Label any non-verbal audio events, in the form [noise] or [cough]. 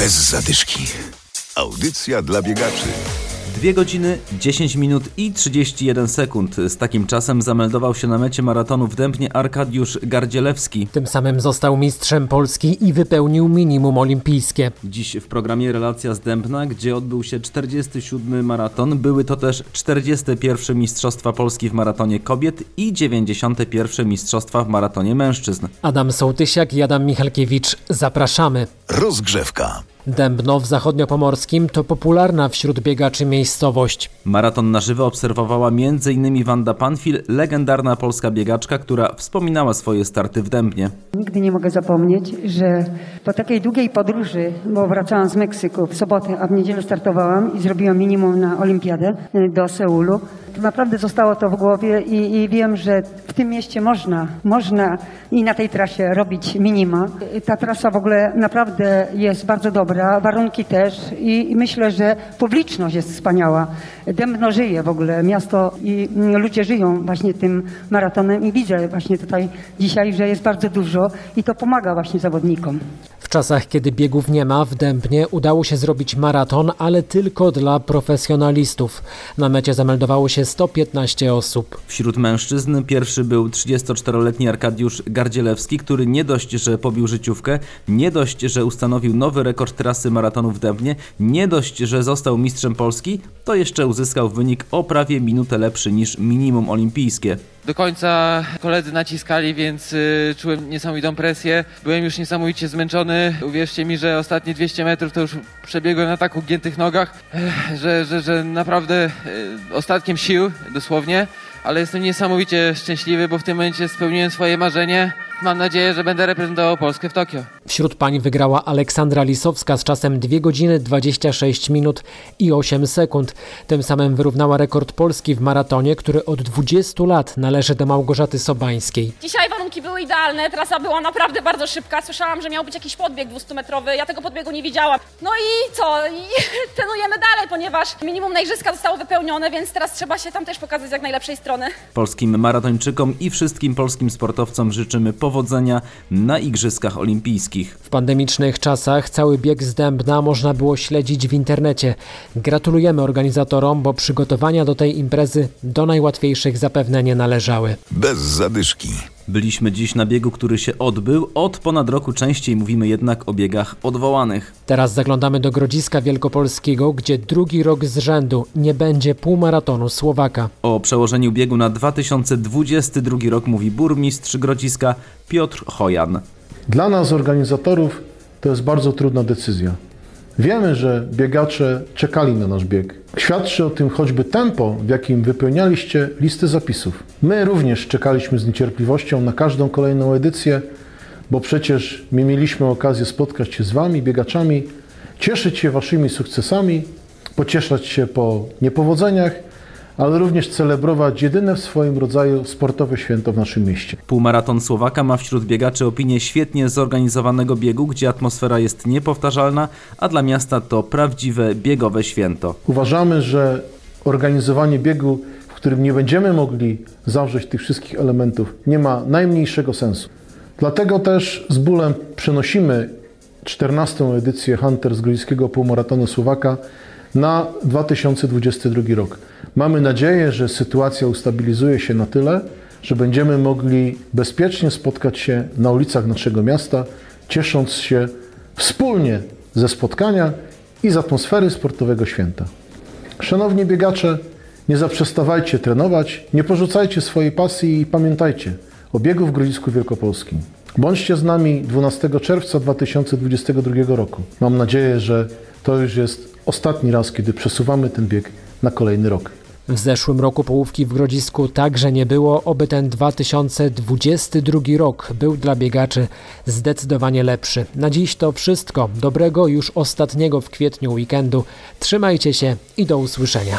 Bez zadyszki. Audycja dla biegaczy. 2 godziny 10 minut i 31 sekund. Z takim czasem zameldował się na mecie maratonu w Dębnie Arkadiusz Gardzielewski. Tym samym został mistrzem Polski i wypełnił minimum olimpijskie. Dziś w programie Relacja z Dębna, gdzie odbył się 47 maraton. Były to też 41 Mistrzostwa Polski w maratonie kobiet i 91 Mistrzostwa w maratonie mężczyzn. Adam Sołtysiak i Adam Michalkiewicz. Zapraszamy. Rozgrzewka. Dębno w zachodniopomorskim to popularna wśród biegaczy miejscowość. Maraton na żywo obserwowała m.in. Wanda Panfil, legendarna polska biegaczka, która wspominała swoje starty w Dębnie. Nigdy nie mogę zapomnieć, że po takiej długiej podróży, bo wracałam z Meksyku w sobotę, a w niedzielę startowałam i zrobiłam minimum na olimpiadę y, do Seulu. To naprawdę zostało to w głowie i, i wiem, że w tym mieście można, można i na tej trasie robić minima. Y, Ta trasa w ogóle naprawdę jest bardzo dobra, warunki też i, i myślę, że publiczność jest wspaniała. Dębno żyje w ogóle, miasto i mm, ludzie żyją właśnie tym maratonem i widzę właśnie tutaj dzisiaj, że jest bardzo dużo i to pomaga właśnie zawodnikom. Czasach, kiedy biegów nie ma, w Dębnie udało się zrobić maraton, ale tylko dla profesjonalistów. Na mecie zameldowało się 115 osób. Wśród mężczyzn pierwszy był 34-letni Arkadiusz Gardzielewski, który nie dość, że pobił życiówkę, nie dość, że ustanowił nowy rekord trasy maratonu w Dębnie, nie dość, że został mistrzem Polski, to jeszcze uzyskał wynik o prawie minutę lepszy niż minimum olimpijskie. Do końca koledzy naciskali, więc y, czułem niesamowitą presję. Byłem już niesamowicie zmęczony. Uwierzcie mi, że ostatnie 200 metrów to już przebiegłem na tak ugiętych nogach, eh, że, że, że naprawdę y, ostatkiem sił, dosłownie. Ale jestem niesamowicie szczęśliwy, bo w tym momencie spełniłem swoje marzenie. Mam nadzieję, że będę reprezentował Polskę w Tokio. Wśród pań wygrała Aleksandra Lisowska z czasem 2 godziny 26 minut i 8 sekund. Tym samym wyrównała rekord Polski w maratonie, który od 20 lat należy do Małgorzaty Sobańskiej. Dzisiaj warunki były idealne, trasa była naprawdę bardzo szybka. Słyszałam, że miał być jakiś podbieg 200-metrowy, ja tego podbiegu nie widziałam. No i co? I [laughs] trenujemy dalej, ponieważ minimum na igrzyska zostało wypełnione, więc teraz trzeba się tam też pokazać z jak najlepszej strony. Polskim maratończykom i wszystkim polskim sportowcom życzymy powodzenia na Igrzyskach Olimpijskich. W pandemicznych czasach cały bieg z Dębna można było śledzić w internecie. Gratulujemy organizatorom, bo przygotowania do tej imprezy do najłatwiejszych zapewne nie należały. Bez zadyszki. Byliśmy dziś na biegu, który się odbył. Od ponad roku częściej mówimy jednak o biegach odwołanych. Teraz zaglądamy do Grodziska Wielkopolskiego, gdzie drugi rok z rzędu nie będzie półmaratonu Słowaka. O przełożeniu biegu na 2022 rok mówi burmistrz Grodziska Piotr Hojan. Dla nas, organizatorów, to jest bardzo trudna decyzja. Wiemy, że biegacze czekali na nasz bieg. Świadczy o tym choćby tempo, w jakim wypełnialiście listy zapisów. My również czekaliśmy z niecierpliwością na każdą kolejną edycję, bo przecież my mieliśmy okazję spotkać się z Wami, biegaczami, cieszyć się Waszymi sukcesami, pocieszać się po niepowodzeniach, ale również celebrować jedyne w swoim rodzaju sportowe święto w naszym mieście. Półmaraton Słowaka ma wśród biegaczy opinię świetnie zorganizowanego biegu, gdzie atmosfera jest niepowtarzalna, a dla miasta to prawdziwe biegowe święto. Uważamy, że organizowanie biegu, w którym nie będziemy mogli zawrzeć tych wszystkich elementów, nie ma najmniejszego sensu. Dlatego też z bólem przenosimy 14. edycję Hunter z Grodziskiego Półmaratonu Słowaka na 2022 rok. Mamy nadzieję, że sytuacja ustabilizuje się na tyle, że będziemy mogli bezpiecznie spotkać się na ulicach naszego miasta, ciesząc się wspólnie ze spotkania i z atmosfery sportowego święta. Szanowni biegacze, nie zaprzestawajcie trenować, nie porzucajcie swojej pasji i pamiętajcie o biegu w Grodzisku Wielkopolskim. Bądźcie z nami 12 czerwca 2022 roku. Mam nadzieję, że to już jest ostatni raz, kiedy przesuwamy ten bieg na kolejny rok. W zeszłym roku połówki w Grodzisku także nie było, oby ten 2022 rok był dla biegaczy zdecydowanie lepszy. Na dziś to wszystko. Dobrego już ostatniego w kwietniu weekendu. Trzymajcie się i do usłyszenia.